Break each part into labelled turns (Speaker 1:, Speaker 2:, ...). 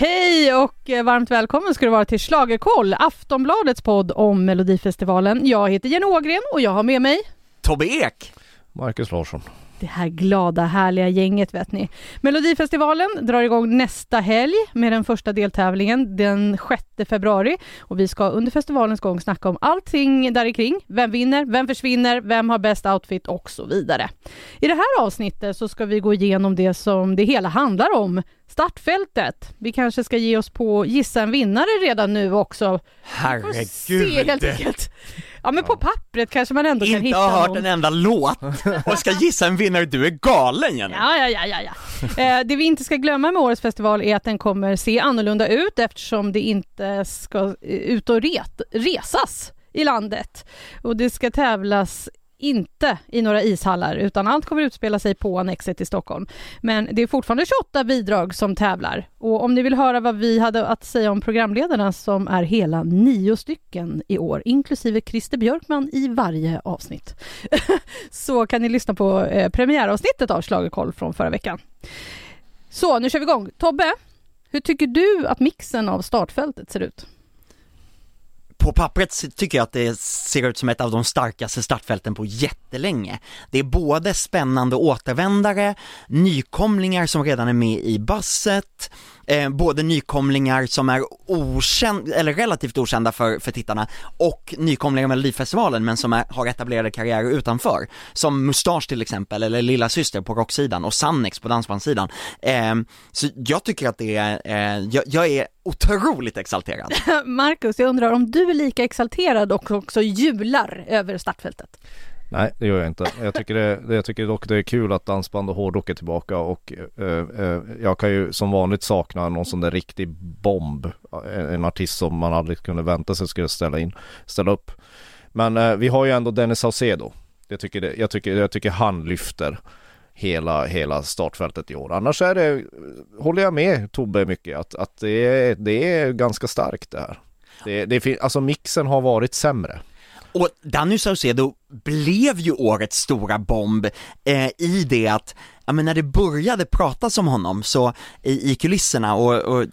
Speaker 1: Hej och eh, varmt välkommen ska du vara till Schlagerkoll, Aftonbladets podd om Melodifestivalen. Jag heter Jenny Ågren och jag har med mig
Speaker 2: Tobbe Ek!
Speaker 3: Marcus Larsson.
Speaker 1: Det här glada, härliga gänget vet ni. Melodifestivalen drar igång nästa helg med den första deltävlingen den 6 februari och vi ska under festivalens gång snacka om allting där kring. Vem vinner? Vem försvinner? Vem har bäst outfit? Och så vidare. I det här avsnittet så ska vi gå igenom det som det hela handlar om, startfältet. Vi kanske ska ge oss på gissa en vinnare redan nu också. Vi får se helt
Speaker 2: Herregud!
Speaker 1: enkelt. Ja men på pappret kanske man ändå kan
Speaker 2: Inte
Speaker 1: hitta
Speaker 2: har hört
Speaker 1: någon.
Speaker 2: en enda låt och ska gissa en vinnare, du är galen Jenny!
Speaker 1: Ja, ja, ja, ja, ja. Eh, det vi inte ska glömma med årets festival är att den kommer se annorlunda ut eftersom det inte ska ut och ret, resas i landet. Och det ska tävlas inte i några ishallar utan allt kommer utspela sig på Annexet i Stockholm. Men det är fortfarande 28 bidrag som tävlar. Och om ni vill höra vad vi hade att säga om programledarna som är hela nio stycken i år, inklusive Christer Björkman i varje avsnitt, så kan ni lyssna på eh, premiäravsnittet av Schlagerkoll från förra veckan. Så, nu kör vi igång. Tobbe, hur tycker du att mixen av startfältet ser ut?
Speaker 2: På pappret tycker jag att det ser ut som ett av de starkaste startfälten på jättelänge. Det är både spännande återvändare, nykomlingar som redan är med i basset, eh, både nykomlingar som är okända, eller relativt okända för, för tittarna och nykomlingar i Melodifestivalen men som är, har etablerade karriärer utanför. Som Mustasch till exempel, eller Lilla Syster på rocksidan och Sannex på dansbandssidan. Eh, så jag tycker att det är, eh, jag, jag är otroligt exalterad.
Speaker 1: Marcus, jag undrar om du är lika exalterad och också jublar över startfältet?
Speaker 3: Nej, det gör jag inte. Jag tycker, det, jag tycker dock det är kul att dansband och hårdrock är tillbaka och eh, eh, jag kan ju som vanligt sakna någon sån där riktig bomb. En, en artist som man aldrig kunde vänta sig skulle ställa in, ställa upp. Men eh, vi har ju ändå Dennis Saucedo. Jag tycker, det, jag tycker, jag tycker han lyfter hela, hela startfältet i år. Annars är det, håller jag med Tobbe mycket, att, att det, är, det är ganska starkt det här. Det, det, alltså mixen har varit sämre.
Speaker 2: Och Danny Saucedo blev ju årets stora bomb eh, i det att, ja men när det började pratas om honom så i, i kulisserna och, och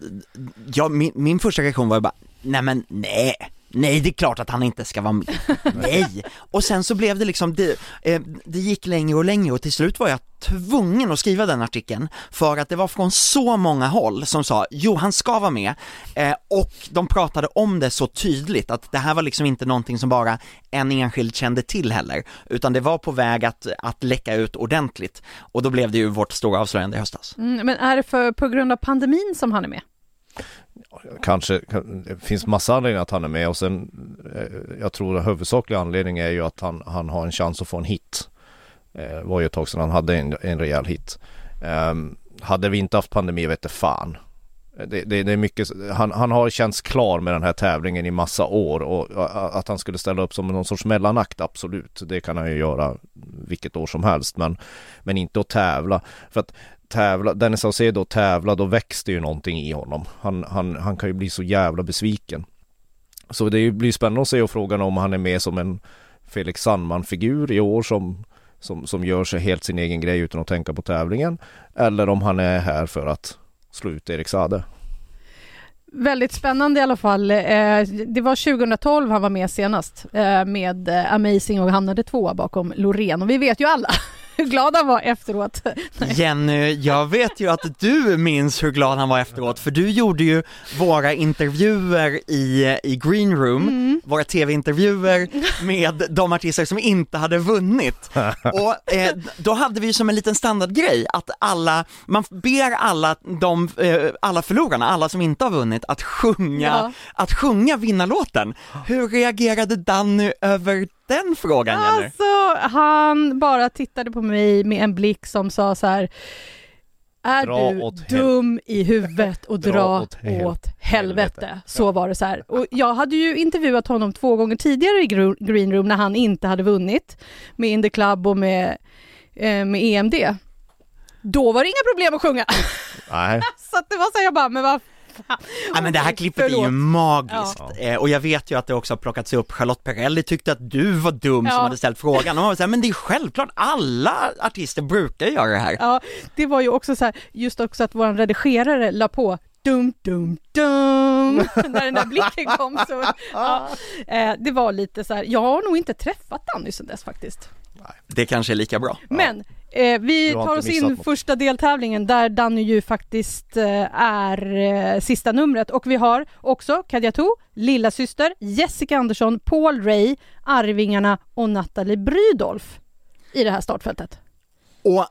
Speaker 2: ja, min, min första reaktion var bara, nej men nej, nej det är klart att han inte ska vara med, nej! Och sen så blev det liksom, det, eh, det gick längre och längre och till slut var jag tvungen att skriva den artikeln för att det var från så många håll som sa, jo han ska vara med eh, och de pratade om det så tydligt att det här var liksom inte någonting som bara en enskild kände till heller, utan det var på väg att, att läcka ut ordentligt och då blev det ju vårt stora avslöjande i höstas.
Speaker 1: Mm, men är det för, på grund av pandemin som han är med?
Speaker 3: Kanske, det finns massa anledningar att han är med och sen eh, jag tror den huvudsakliga anledningen är ju att han, han har en chans att få en hit. Eh, Det var ju ett tag sedan han hade en, en rejäl hit. Ehm, hade vi inte haft pandemi vet fan. Eh, det, det, det är mycket, han, han har känts klar med den här tävlingen i massa år och att han skulle ställa upp som någon sorts mellanakt, absolut. Det kan han ju göra vilket år som helst, men, men inte att tävla. För att tävla, Dennis Saucedo tävla, då växte ju någonting i honom. Han, han, han kan ju bli så jävla besviken. Så det blir spännande att se och frågan om han är med som en Felix Sandman-figur i år som, som, som gör sig helt sin egen grej utan att tänka på tävlingen. Eller om han är här för att slå ut Erik Sade.
Speaker 1: Väldigt spännande i alla fall. Eh, det var 2012 han var med senast eh, med eh, Amazing och hamnade tvåa bakom Loreen och vi vet ju alla hur glad han var efteråt.
Speaker 2: Jenny, jag vet ju att du minns hur glad han var efteråt, för du gjorde ju våra intervjuer i, i Green Room, våra tv-intervjuer med de artister som inte hade vunnit. Och eh, då hade vi ju som en liten standardgrej att alla, man ber alla de, eh, alla förlorarna, alla som inte har vunnit, att sjunga,
Speaker 1: Ja.
Speaker 2: att sjunga vinnarlåten. Hur reagerade Danny över den frågan Jenny?
Speaker 1: Alltså, han bara tittade på mig med en blick som sa så här är
Speaker 3: Dra
Speaker 1: du dum i huvudet och dra,
Speaker 3: Dra
Speaker 1: åt,
Speaker 3: åt hel-
Speaker 1: helvete?
Speaker 3: helvete.
Speaker 1: Så var det så här. Och jag hade ju intervjuat honom två gånger tidigare i Green Room när han inte hade vunnit med In the Club och med, eh, med EMD. Då var det inga problem att sjunga.
Speaker 3: Nej,
Speaker 1: Så att det var så här, jag bara, men vad fan.
Speaker 2: Ja men det här klippet är ju
Speaker 1: förlåt.
Speaker 2: magiskt,
Speaker 3: Ja.
Speaker 2: eh, och jag vet ju att det också har plockats upp, Charlotte Perrelli tyckte att du var dum
Speaker 1: Ja.
Speaker 2: som hade ställt frågan, och man var såhär, men det är självklart, alla artister brukar göra det här.
Speaker 1: Ja, det var ju också så här, just också att vår redigerare la på dum, dum, dum. När den där blicken kom så, ja, eh, det var lite så här, jag har nog inte träffat Danny sedan dess faktiskt.
Speaker 2: Det kanske är lika bra.
Speaker 1: Men eh, vi tar oss in
Speaker 3: något.
Speaker 1: första deltävlingen där Danny ju faktiskt eh, är eh, sista numret och vi har också Kadja To, lilla syster, Jessica Andersson, Paul Ray, Arvingarna och Natalie Brydolf i det här startfältet.
Speaker 2: Och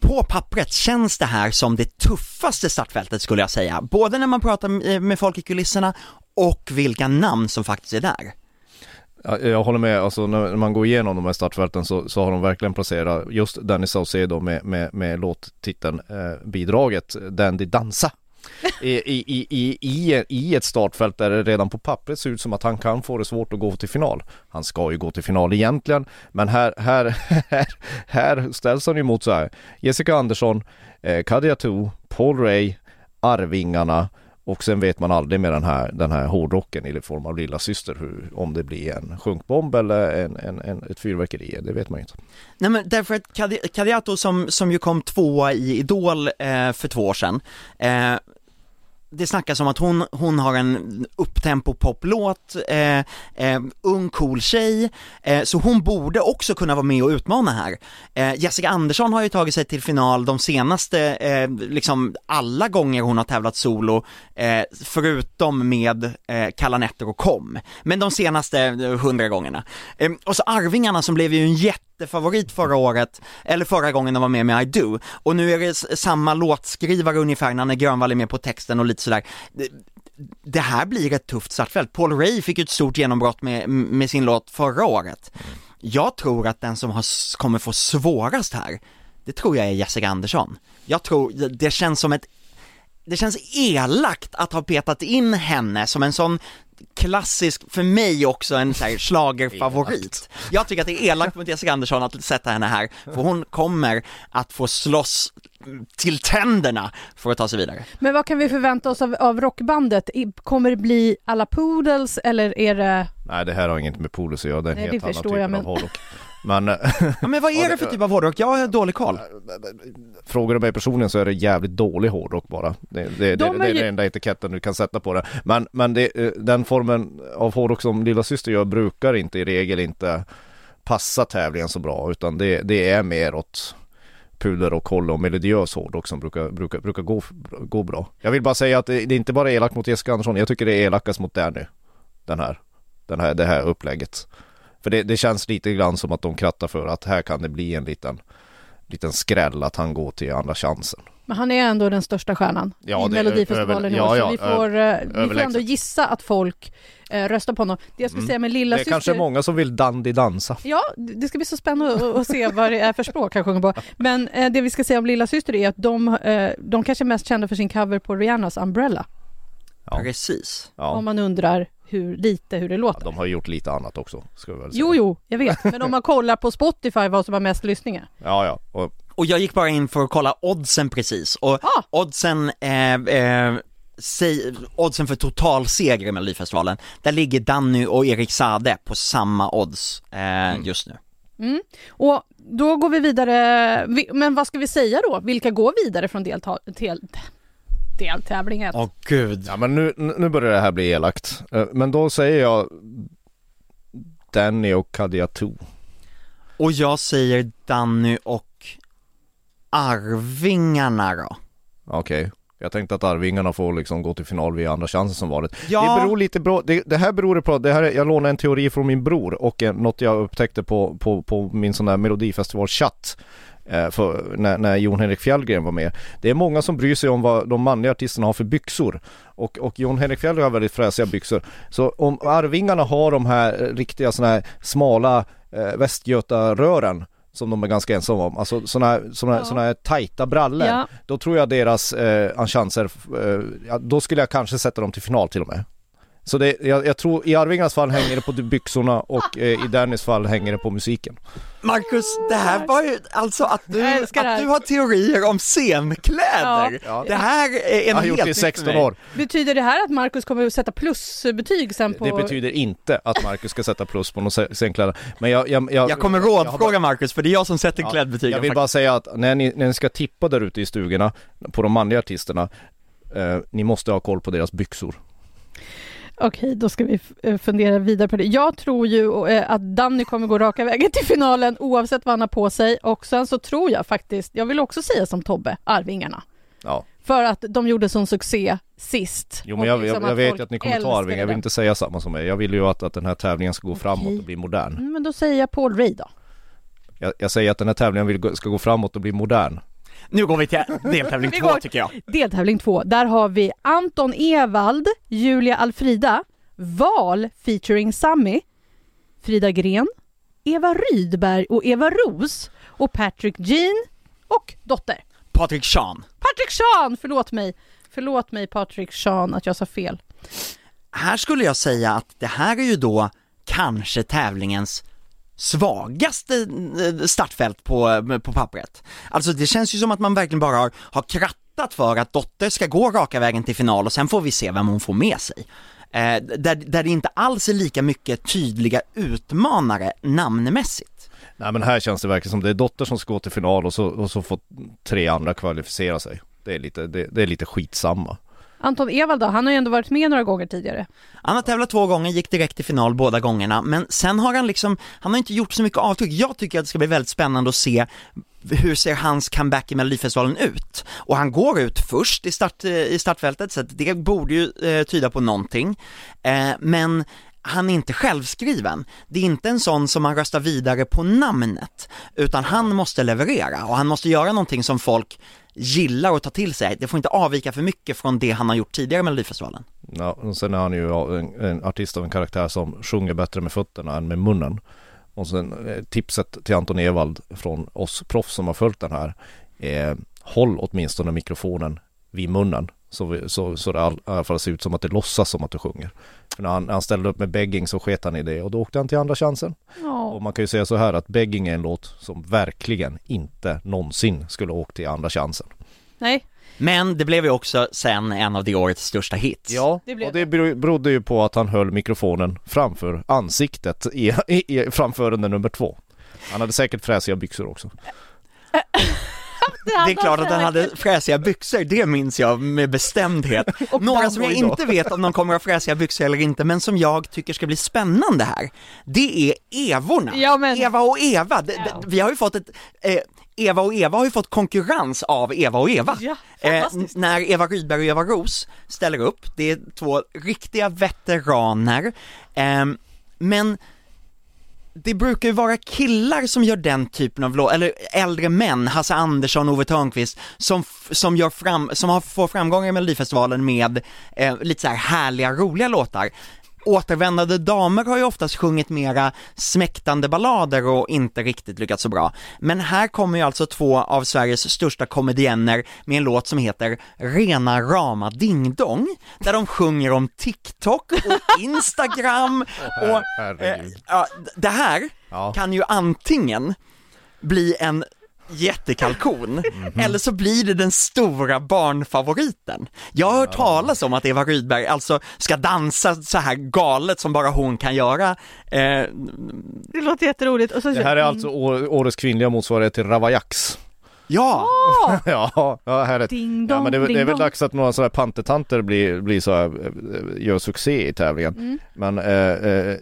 Speaker 2: på pappret känns det här som det tuffaste startfältet skulle jag säga, både när man pratar med folk i kulisserna och vilka namn som faktiskt är där.
Speaker 3: Ja, jag håller med, alltså när man går igenom de här startfälten så, så har de verkligen placerat just Danny Saucedo med, med, med låttiteln eh, bidraget Dandy Dansa. I, i, i, i, i, ett startfält där det redan på pappret ser ut som att han kan få det svårt att gå till final. Han ska ju gå till final egentligen, men här, här, här, här ställs han ju mot så här Jessica Andersson, eh, Kadja To, Paul Ray, Arvingarna och sen vet man aldrig med den här, den här hårdrocken i form av lilla syster hur, om det blir en sjunkbomb eller en, en, en, ett fyrverkeri, det vet man inte.
Speaker 2: Nej men därför att Kadiato Kadiatou som, som ju kom tvåa i Idol eh, för två år sedan, eh, det snackas om att hon, hon har en upptempo poplåt, eh, eh, ung cool tjej, eh, så hon borde också kunna vara med och utmana här. Eh, Jessica Andersson har ju tagit sig till final de senaste, eh, liksom alla gånger hon har tävlat solo, eh, förutom med eh, Kalla nätter och kom, men de senaste eh, hundra gångerna. Eh, och så Arvingarna som blev ju en jätte jättefavorit förra året, eller förra gången de var med med I Do, och nu är det samma låtskrivare ungefär, Nanne Grönvall är med på texten och lite sådär. Det, det här blir ett tufft startfält. Paul Ray fick ju ett stort genombrott med, med sin låt förra året. Jag tror att den som har, kommer få svårast här, det tror jag är Jessica Andersson. Jag tror, det känns som ett det känns elakt att ha petat in henne som en sån klassisk, för mig också en så här schlagerfavorit. Jag tycker att det är elakt mot Jessica Andersson att sätta henne här, för hon kommer att få slåss till tänderna för att ta sig vidare.
Speaker 1: Men vad kan vi förvänta oss av, av rockbandet? Kommer det bli alla Poodles eller är det...
Speaker 3: Nej det här har inget med Polus att göra, det är en
Speaker 1: Nej,
Speaker 3: helt
Speaker 1: det
Speaker 3: annan
Speaker 1: förstår
Speaker 3: typ
Speaker 1: jag,
Speaker 3: av
Speaker 1: men-
Speaker 3: hårdrock. Men eh,
Speaker 2: Ja, men vad är det för typ av hårdrock? Jag har dålig koll.
Speaker 3: frågar du mig personligen så är det jävligt dålig hårdrock bara. Det, det,
Speaker 1: De
Speaker 3: det,
Speaker 1: är ju-
Speaker 3: den enda etiketten du kan sätta på det. Men, men eh, den formen av hårdrock som lilla syster gör brukar inte i regel inte passa tävlingen så bra utan det, det är mer åt puder och koll och melodiös hårdrock som brukar, brukar, brukar gå, gå bra. Jag vill bara säga att det, det är inte bara elakt mot Jessica Andersson, jag tycker det är elakast mot Danny. Den här, den här, det här upplägget. För det, det känns lite grann som att de krattar för att här kan det bli en liten, liten skräll att han går till andra chansen.
Speaker 1: Men han är ändå den största stjärnan
Speaker 3: Ja,
Speaker 1: i
Speaker 3: det är
Speaker 1: Melodifestivalen
Speaker 3: över-
Speaker 1: år,
Speaker 3: ja,
Speaker 1: så
Speaker 3: ja,
Speaker 1: vi får, eh, vi får ändå gissa att folk eh, röstar på honom. Det jag skulle
Speaker 3: Mm.
Speaker 1: säga med lilla
Speaker 3: det är
Speaker 1: syster...
Speaker 3: kanske många som vill dandy dansa.
Speaker 1: Ja, det ska bli så spännande att, att se vad det är för språk han sjunger på. Men eh, det vi ska säga om Lilla Syster är att de, eh, de kanske är mest kända för sin cover på Rihannas Umbrella.
Speaker 3: Ja.
Speaker 2: Precis.
Speaker 3: Ja.
Speaker 1: Om man undrar hur lite hur det
Speaker 3: Ja,
Speaker 1: låter.
Speaker 3: de har gjort lite annat också, ska vi väl säga.
Speaker 1: Jo, jo, jag vet. Men om man kollar på Spotify vad som har mest lyssningar.
Speaker 3: Ja, ja. Och,
Speaker 2: Och jag gick bara in för att kolla oddsen precis, och
Speaker 1: Ah.
Speaker 2: oddsen, eh, eh, säg, oddsen för totalseger i Melodifestivalen, där ligger Danny och Erik Sade på samma odds eh, just nu.
Speaker 1: Mm. Och då går vi vidare. Vi- Men vad ska vi säga då? Vilka går vidare från delta- del- deltävlingen?
Speaker 2: Åh gud.
Speaker 3: ja men nu, nu börjar det här bli elakt. Eh, Men då säger jag Danny och Kadja To.
Speaker 2: Och jag säger Danny och Arvingarna då.
Speaker 3: Okej. Jag tänkte att Arvingarna får liksom gå till final via andra chansen som vanligt.
Speaker 2: Ja.
Speaker 3: Det beror lite bra, det, det här beror på, det här, är- jag lånade en teori från min bror och eh, något jag upptäckte på, på, på min sån där melodifestival-chatt för, när, när Jon Henrik Fjällgren var med. Det är många som bryr sig om vad de manliga artisterna har för byxor och, och Jon Henrik Fjällgren har väldigt fräsiga byxor. Så om Arvingarna har de här eh, riktiga såna här smala eh, Västgötarören som de är ganska ensamma om, alltså såna här, såna,
Speaker 1: Ja.
Speaker 3: såna här tajta brallor
Speaker 1: Ja.
Speaker 3: då tror jag deras eh, chanser, eh, då skulle jag kanske sätta dem till final till och med. Så det, jag, jag tror i Arvingarnas fall hänger det på byxorna och eh, i Dannys fall hänger det på musiken.
Speaker 2: Marcus, det här var ju alltså att du, att du har teorier om scenkläder.
Speaker 3: Ja.
Speaker 2: Det här är en
Speaker 3: Jag har
Speaker 2: helt
Speaker 3: gjort det i
Speaker 2: nytt för
Speaker 3: 16
Speaker 2: mig.
Speaker 3: år.
Speaker 1: Betyder det här att Marcus kommer att sätta plusbetyg sen på...
Speaker 3: Det betyder inte att Marcus ska sätta plus på några scenkläder. Men jag, jag, jag,
Speaker 2: Jag kommer rådfråga Marcus, för det är jag som sätter
Speaker 3: Ja,
Speaker 2: klädbetygen
Speaker 3: Jag vill
Speaker 2: faktiskt.
Speaker 3: bara säga att när ni, när ni ska tippa där ute i stugorna på de manliga artisterna Eh, ni måste ha koll på deras byxor.
Speaker 1: Okej, då ska vi eh, fundera vidare på det. Jag tror ju eh, att Danny kommer gå raka vägen till finalen oavsett vad han har på sig och sen så tror jag faktiskt, jag vill också säga som Tobbe, Arvingarna.
Speaker 3: Ja,
Speaker 1: För att de gjorde sån succé sist.
Speaker 3: jo men jag,
Speaker 1: liksom
Speaker 3: jag, jag vet att ni kommer ta
Speaker 1: älskade
Speaker 3: Arving, jag vill inte säga samma som mig. Jag vill ju att, att den här tävlingen ska gå framåt
Speaker 1: Okej.
Speaker 3: och bli modern.
Speaker 1: Mm, Men då säger jag Paul Ray då.
Speaker 3: Jag, jag säger att den här tävlingen vill, ska gå framåt och bli modern.
Speaker 2: Nu går vi till deltävling
Speaker 1: Vi
Speaker 2: två
Speaker 1: går-
Speaker 2: tycker jag.
Speaker 1: Deltävling två, där har vi Anton Ewald, Julia Alfrida, Val featuring Sammy, Frida Gren, Eva Rydberg och Eva Ros och Patrick Jean och Dotter.
Speaker 2: Patrik Sean.
Speaker 1: Patrick Sean, förlåt mig. Förlåt mig Patrick Sean att jag sa fel.
Speaker 2: Här skulle jag säga att det här är ju då kanske tävlingens svagaste eh, startfält på, eh, på pappret. Alltså det känns ju som att man verkligen bara har, har krattat för att Dotter ska gå raka vägen till final och sen får vi se vem hon får med sig. Eh, där, där det inte alls är lika mycket tydliga utmanare namnmässigt.
Speaker 3: Nej men här känns det verkligen som det är Dotter som ska gå till final och så, och så får tre andra kvalificera sig. Det är lite, det, det är lite skitsamma.
Speaker 1: Anton Ewald då, han har ju ändå varit med några gånger tidigare.
Speaker 2: Han har tävlat två gånger, gick direkt till final båda gångerna, men sen har han liksom, han har inte gjort så mycket avtryck. Jag tycker att det ska bli väldigt spännande att se hur ser hans comeback i Melodifestivalen ut? Och han går ut först i, start, eh, i startfältet, så att det borde ju eh, tyda på någonting. Eh, men han är inte självskriven. Det är inte en sån som man röstar vidare på namnet, utan han måste leverera och han måste göra någonting som folk gillar och tar till sig. Det får inte avvika för mycket från det han har gjort tidigare i Melodifestivalen.
Speaker 3: Ja, och sen är han ju en, en artist av en karaktär som sjunger bättre med fötterna än med munnen. Och sen eh, tipset till Anton Ewald från oss proffs som har följt den här. Eh, håll åtminstone mikrofonen vid munnen. Så, vi, så, så det all, i alla fall ser ut som att det låtsas som att du sjunger. För när han, när han ställde upp med begging så sket han i det och då åkte han till andra chansen.
Speaker 1: Ja.
Speaker 3: Och man kan ju säga så här att begging är en låt som verkligen inte någonsin skulle åkt till andra chansen.
Speaker 1: Nej,
Speaker 2: Men det blev ju också sen en av det årets största hits.
Speaker 3: Ja,
Speaker 1: Det blev
Speaker 3: och det bero- berodde ju på att han höll mikrofonen framför ansiktet i, i, i framförande nummer två. Han hade säkert fräsiga byxor också.
Speaker 2: Det är klart att han hade fräsiga byxor, det minns jag med bestämdhet. Några som jag inte vet om de kommer att ha fräsiga byxor eller inte, men som jag tycker ska bli spännande här, det är Evorna.
Speaker 1: Ja, men-
Speaker 2: Eva och Eva.
Speaker 1: Ja.
Speaker 2: Vi har ju fått ett, eh, Eva och Eva har ju fått konkurrens av Eva och Eva.
Speaker 1: Ja,
Speaker 2: Eh, när Eva Rydberg och Eva Ros ställer upp, det är två riktiga veteraner, Ehm, men det brukar ju vara killar som gör den typen av låt, eller äldre män, Hasse Andersson, Ove Thörnqvist, som, som gör fram, som har, får framgångar i Melodifestivalen med eh, lite så här härliga, roliga låtar. Återvändande damer har ju oftast sjungit mera smäktande ballader och inte riktigt lyckats så bra. Men här kommer ju alltså två av Sveriges största komedienner med en låt som heter Rena rama ding dong, där de sjunger om TikTok och Instagram och eh, ja, det här kan ju antingen bli en jättekalkon,
Speaker 3: Mhm.
Speaker 2: eller så blir det den stora barnfavoriten. Jag har hört talas om att Eva Rydberg alltså ska dansa så här galet som bara hon kan göra. Eh,
Speaker 1: Det låter jätteroligt. Och så,
Speaker 3: Det här är alltså årets kvinnliga motsvarighet till Ravaillax.
Speaker 2: Ja,
Speaker 1: Åh!
Speaker 3: Ja, ja härligt.
Speaker 1: Ding
Speaker 3: Ja
Speaker 1: dong,
Speaker 3: men det, är väl- det är
Speaker 1: ding
Speaker 3: väl
Speaker 1: dong.
Speaker 3: dags att några sådana här pantetanter blir, blir så här, eh, gör succé i tävlingen.
Speaker 1: Mm.
Speaker 3: Men eh, eh,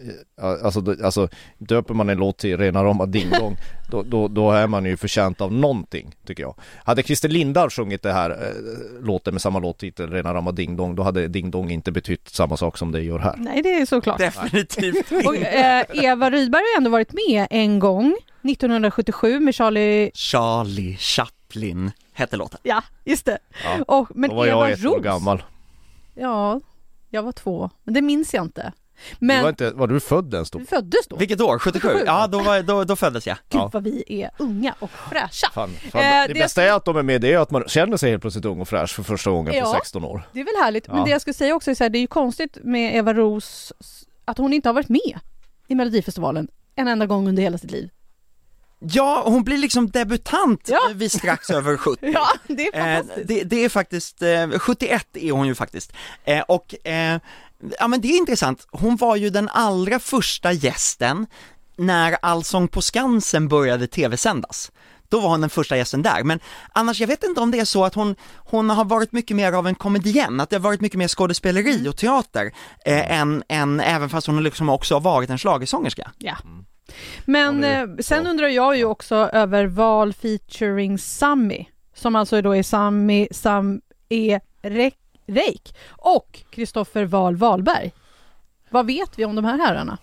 Speaker 3: alltså, alltså döper man en låt till rena rama ding dong då, då, då är man ju förtjänt av någonting tycker jag. Hade Christer Lindar sjungit det här eh, låten med samma låttitel, rena rama ding dong, då hade ding dong inte betytt samma sak som det gör här.
Speaker 1: Nej, det är såklart.
Speaker 2: definitivt
Speaker 1: Och, eh, Eva Rydberg har ändå varit med en gång, 1977 med Charlie,
Speaker 2: Charlie Chaplin hette låten.
Speaker 1: ja just det.
Speaker 3: Ja.
Speaker 1: Och, men
Speaker 3: Då var
Speaker 1: Eva
Speaker 3: jag ett år
Speaker 1: Ros,
Speaker 3: gammal.
Speaker 1: ja, jag var två, men det minns jag inte.
Speaker 3: Du
Speaker 1: Men
Speaker 3: var, inte, var du född ens då?
Speaker 1: du föddes då?
Speaker 2: Vilket år? 77?
Speaker 1: 77.
Speaker 2: Ja, då, var, då, då föddes jag.
Speaker 1: Gud
Speaker 3: Ja.
Speaker 1: vad vi är unga och fräscha.
Speaker 3: Fan, fan.
Speaker 1: Eh,
Speaker 3: det,
Speaker 1: det
Speaker 3: bästa är att de är med, det är att man känner sig helt plötsligt ung och fräsch för första gången
Speaker 1: Ja.
Speaker 3: på 16 år.
Speaker 1: Det är väl härligt, men
Speaker 3: Ja.
Speaker 1: det jag skulle säga också är så här, det är ju konstigt med Eva Ros att hon inte har varit med i Melodifestivalen en enda gång under hela sitt liv.
Speaker 2: Ja, hon blir liksom debutant
Speaker 1: Ja.
Speaker 2: eh, vid strax över 70.
Speaker 1: Ja, det är
Speaker 2: Eh,
Speaker 1: fantastiskt.
Speaker 2: det, det är faktiskt, eh, 71 är hon ju faktiskt. Eh, och, eh, ja men det är intressant, hon var ju den allra första gästen när Allsång på Skansen började tv-sändas. då var hon den första gästen där. Men annars, jag vet inte om det är så att hon, hon har varit mycket mer av en komedienn, att det har varit mycket mer skådespeleri och teater, eh, än, än även fast hon liksom också har varit en schlagersångerska.
Speaker 1: Ja. Men
Speaker 3: det-
Speaker 1: eh, sen undrar jag ju också över val featuring Sammy, som alltså då är Sammy, Sam E. Reik och Kristoffer Val Wahlberg. Vad vet vi om de här herrarna?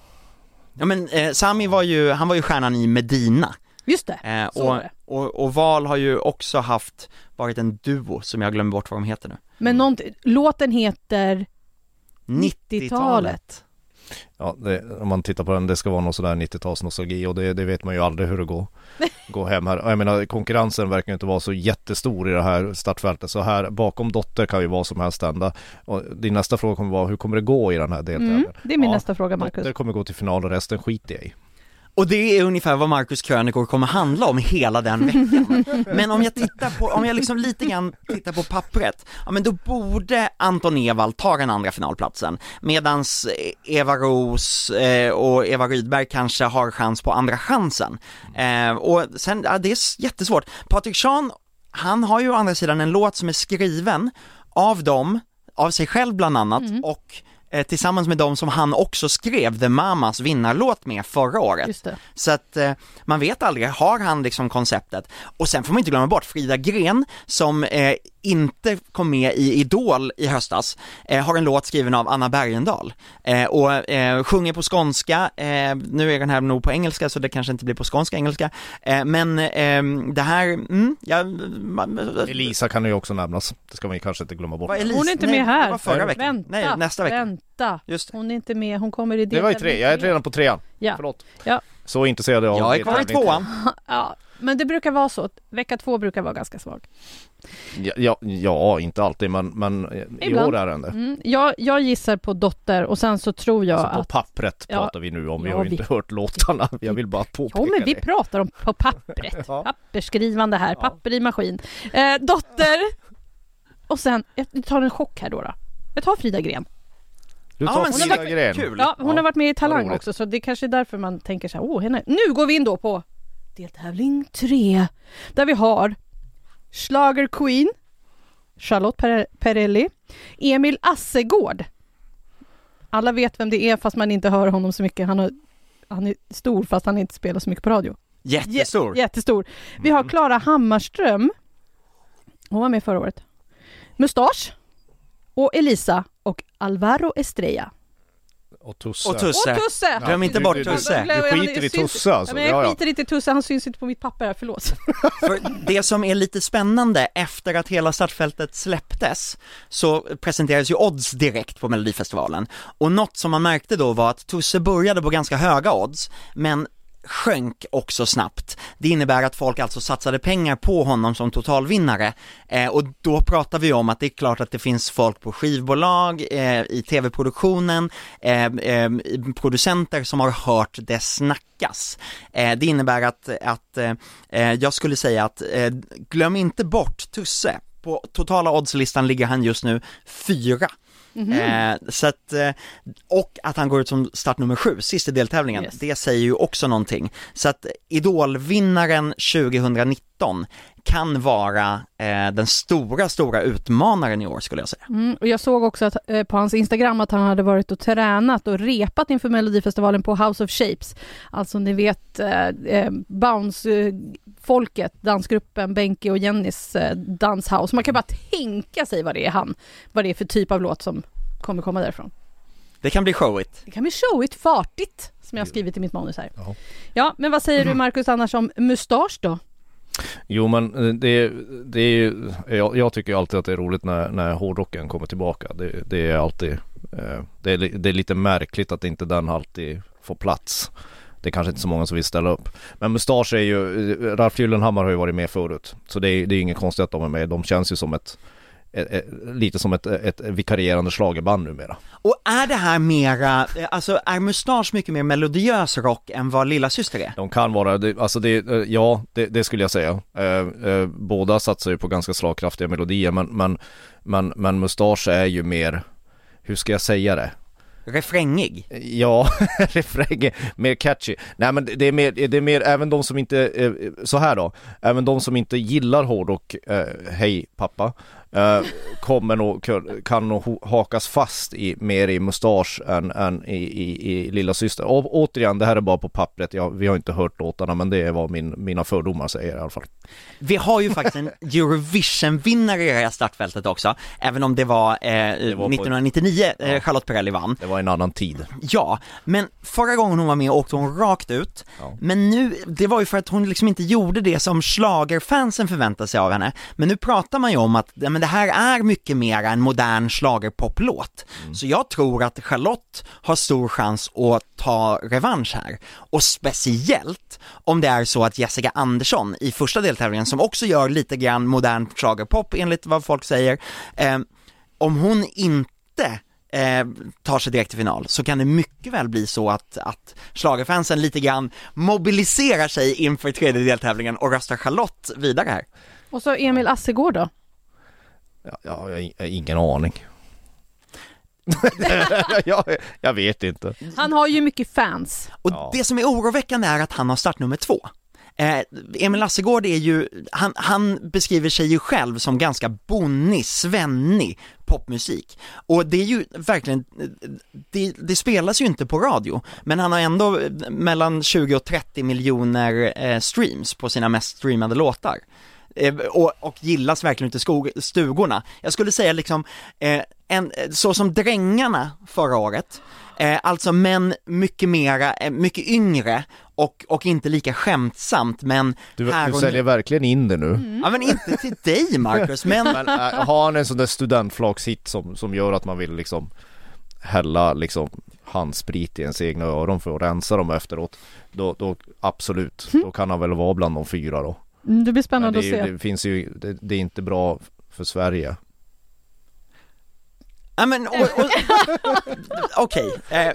Speaker 2: Ja men eh, Sami var ju, han var ju stjärnan i Medina,
Speaker 1: Just det,
Speaker 2: eh,
Speaker 1: så
Speaker 2: och,
Speaker 1: det.
Speaker 2: och, och Val har ju också haft, varit en duo som jag glömmer bort vad de heter nu.
Speaker 1: Men någonting- låten heter
Speaker 2: 90-talet.
Speaker 3: Ja, det, om man tittar på den, det ska vara någon sådär 90-tals nostalgi och det, det vet man ju aldrig hur det går, går hem här. Och jag menar konkurrensen verkar inte vara så jättestor i det här startfältet. Så här bakom Dotter kan ju vad som helst hända. Och din nästa fråga kommer vara, hur kommer det gå i den här deltävlingen?
Speaker 1: Mm, det är min
Speaker 3: Ja,
Speaker 1: nästa fråga Marcus.
Speaker 3: Dotter kommer gå till final och resten skiter jag i.
Speaker 2: Och det är ungefär vad Marcus krönikor kommer handla om hela den veckan. Men om jag tittar på, om jag liksom lite grann tittar på pappret, ja men då borde Anton Ewald ta den andra finalplatsen, medans Eva Ros eh, och Eva Rydberg kanske har chans på andra chansen. Eh, och sen, ja, det är jättesvårt. Patrik Sean, han har ju å andra sidan en låt som är skriven av dem, av sig själv bland annat, och eh, tillsammans med dem som han också skrev The Mamas vinnarlåt med förra året. Så att eh, man vet aldrig, har han liksom konceptet? Och sen får man inte glömma bort Frida Gren som eh, inte kom med i Idol i höstas, eh, har en låt skriven av Anna Bergendahl eh, och eh, sjunger på skånska, eh, nu är den här nog på engelska så det kanske inte blir på skånska engelska, eh, men eh, det här, mm, ja, man,
Speaker 3: Elisa kan ju också nämnas, det ska man ju kanske inte glömma bort.
Speaker 1: Hon är inte
Speaker 2: Nej,
Speaker 1: med här.
Speaker 2: Det var förra veckan.
Speaker 1: Vänta,
Speaker 2: Nej, nästa vecka.
Speaker 1: vänta.
Speaker 2: Just det.
Speaker 1: Hon är inte med, hon kommer i
Speaker 3: Det var ju tre, jag är redan på trean.
Speaker 1: Ja.
Speaker 3: Förlåt.
Speaker 1: Ja.
Speaker 3: Så intresserad av
Speaker 2: Jag är kvar i tvåan.
Speaker 1: ja, men det brukar vara så. Vecka två brukar vara ganska svag.
Speaker 3: Ja, ja, ja, inte alltid men, men i
Speaker 1: Ibland.
Speaker 3: år är den det.
Speaker 1: Mm, jag, jag gissar på Dotter och sen så tror jag
Speaker 3: Så på
Speaker 1: att...
Speaker 3: pappret
Speaker 1: Ja.
Speaker 3: pratar vi nu om, vi
Speaker 1: Ja,
Speaker 3: har ju
Speaker 1: vi-
Speaker 3: inte hört låtarna. Jag vill bara påpeka
Speaker 1: Jo men vi
Speaker 3: det.
Speaker 1: pratar om på pappret.
Speaker 3: Ja.
Speaker 1: Pappersskrivande här,
Speaker 3: Ja.
Speaker 1: papper i maskin. Eh, dotter! Och sen, jag tar en chock här då. då. Jag tar Frida Gren.
Speaker 3: Du
Speaker 2: Ja,
Speaker 3: tar
Speaker 2: men
Speaker 3: Frida Gren.
Speaker 2: kul.
Speaker 1: Ja, hon har varit med i Talang också så det kanske är därför man tänker så här, åh henne. Nu går vi in då på deltävling tre. Där vi har Schlager Queen, Charlotte Per- Perrelli, Emil Assegård. Alla vet vem det är fast man inte hör honom så mycket. Han, har, han är stor fast han inte spelar så mycket på radio.
Speaker 2: Jättestor.
Speaker 1: Jä- jättestor. Vi har Klara Hammarström. Hon var med förra året. Mustasch. Och Elisa och Alvaro Estrella.
Speaker 3: Och Tusse.
Speaker 2: Och Tusse.
Speaker 1: Och Tusse!
Speaker 2: Glöm inte
Speaker 3: Du-
Speaker 2: bort
Speaker 3: du- du-
Speaker 2: Tusse.
Speaker 3: Du skiter i Tusse alltså?
Speaker 1: Men jag
Speaker 3: Ja, ja.
Speaker 1: skiter inte i Tusse, han syns inte på mitt papper här, förlåt.
Speaker 2: För det som är lite spännande, efter att hela startfältet släpptes, så presenterades ju odds direkt på Melodifestivalen. Och något som man märkte då var att Tusse började på ganska höga odds, men sjönk också snabbt. Det innebär att folk alltså satsade pengar på honom som totalvinnare eh, och då pratar vi om att det är klart att det finns folk på skivbolag, eh, i tv-produktionen, eh, eh, producenter som har hört det snackas. Eh, det innebär att, att eh, eh jag skulle säga att eh, glöm inte bort Tusse. På totala oddslistan ligger han just nu fyra.
Speaker 1: Mhm.
Speaker 2: Eh, så att, eh, och att han går ut som start nummer sju, sista deltävlingen,
Speaker 1: Yes.
Speaker 2: det säger ju också någonting. Så att Idolvinnaren 2019 kan vara eh, den stora, stora utmanaren i år skulle jag säga.
Speaker 1: Mm, och jag såg också att, eh, på hans Instagram att han hade varit och tränat och repat inför Melodifestivalen på House of Shapes. Alltså ni vet eh, eh, Bounce-folket, dansgruppen Benke och Jennys eh, danshouse. Man kan bara tänka sig vad det är han, vad det är för typ av låt som kommer komma därifrån.
Speaker 2: Det kan bli showigt.
Speaker 1: Det kan bli showigt, fartigt, som jag har skrivit i mitt manus här.
Speaker 3: Ja.
Speaker 1: Ja, men vad säger du Marcus annars om mustasch då?
Speaker 3: Jo men eh, det, det är ju, jag, jag tycker ju alltid att det är roligt när, när hårdrocken kommer tillbaka. Det, det är alltid, eh, det, är, det är lite märkligt att inte den alltid får plats. Det är kanske inte så många som vill ställa upp. Men Mustasch är ju, eh, Ralf Gyllenhammar har ju varit med förut. Så det är, det är inget konstigt att de är med. De känns ju som ett lite som ett, ett vikarierande schlagerband numera.
Speaker 2: Och är det här mera, eh, alltså är Mustasch mycket mer melodiös rock än vad Lilla Syster är?
Speaker 3: De kan vara, det, alltså det, eh, ja det, det skulle jag säga. Eh, eh, båda satsar ju på ganska slagkraftiga melodier men, men, men, men Mustasch är ju mer, hur ska jag säga det?
Speaker 2: refrängig.
Speaker 3: Ja, refrängen, mer catchy. Nej men det är mer, det är mer även de som inte, eh, så här då, även de som inte gillar hårdrock, eh, hej pappa, eh, kommer nog, kan nog hakas fast i, mer i mustasch än, än i, i, i lilla syster. Och återigen, det här är bara på pappret, jag, vi har inte hört låtarna men det är vad min, mina fördomar säger i alla fall.
Speaker 2: Vi har ju faktiskt en Eurovision-vinnare i det här startfältet också, även om det var, eh,
Speaker 3: var på-
Speaker 2: 1999 eh,
Speaker 3: Ja.
Speaker 2: Charlotte Perrelli vann.
Speaker 3: Det var en annan tid.
Speaker 2: Ja, men förra gången hon var med åkte hon rakt ut.
Speaker 3: Ja.
Speaker 2: Men nu, det var ju för att hon liksom inte gjorde det som schlagerfansen förväntade sig av henne. Men nu pratar man ju om att ja, men det här är mycket mer en modern schlagerpoplåt. Så jag tror att Charlotte har stor chans att ta revansch här. Och speciellt om det är så att Jessica Andersson i första deltävlingen, som också gör lite grann modern schlagerpop enligt vad folk säger, eh, om hon inte eh, tar sig direkt till final så kan det mycket väl bli så att, att schlagerfansen lite grann mobiliserar sig inför tredje deltävlingen och röstar Charlotte vidare här.
Speaker 1: Och så Emil Assegård då?
Speaker 3: Ja, ja, jag har ingen aning. jag, jag vet inte.
Speaker 1: Han har ju mycket fans.
Speaker 2: Och
Speaker 3: Ja.
Speaker 2: det som är oroväckande är att han har startnummer två. Eh, Emil Lassegård är ju, han, han beskriver sig ju själv som ganska bonnig, svennig popmusik. Och det är ju verkligen, det, det spelas ju inte på radio, men han har ändå mellan 20 och 30 miljoner eh, streams på sina mest streamade låtar. Eh, och, och gillas verkligen ute i skog, stugorna. Jag skulle säga liksom, eh, en, så som Drängarna förra året, eh, alltså men mycket mera, mycket yngre och, och inte lika skämtsamt men
Speaker 3: Du,
Speaker 2: här
Speaker 3: du
Speaker 2: och
Speaker 3: säljer
Speaker 2: nu.
Speaker 3: verkligen in det nu.
Speaker 2: Ja men inte till dig Marcus, men
Speaker 3: Men äh, har han en sån där studentflakshit som, som gör att man vill liksom hälla liksom handsprit i ens egna öron för att rensa dem efteråt. Då, då absolut, då kan han väl vara bland de fyra då.
Speaker 1: Mm, Det blir spännande
Speaker 3: det,
Speaker 1: att se.
Speaker 3: det finns ju, det, det är inte bra för Sverige.
Speaker 2: Ja men och, och, okej, eh,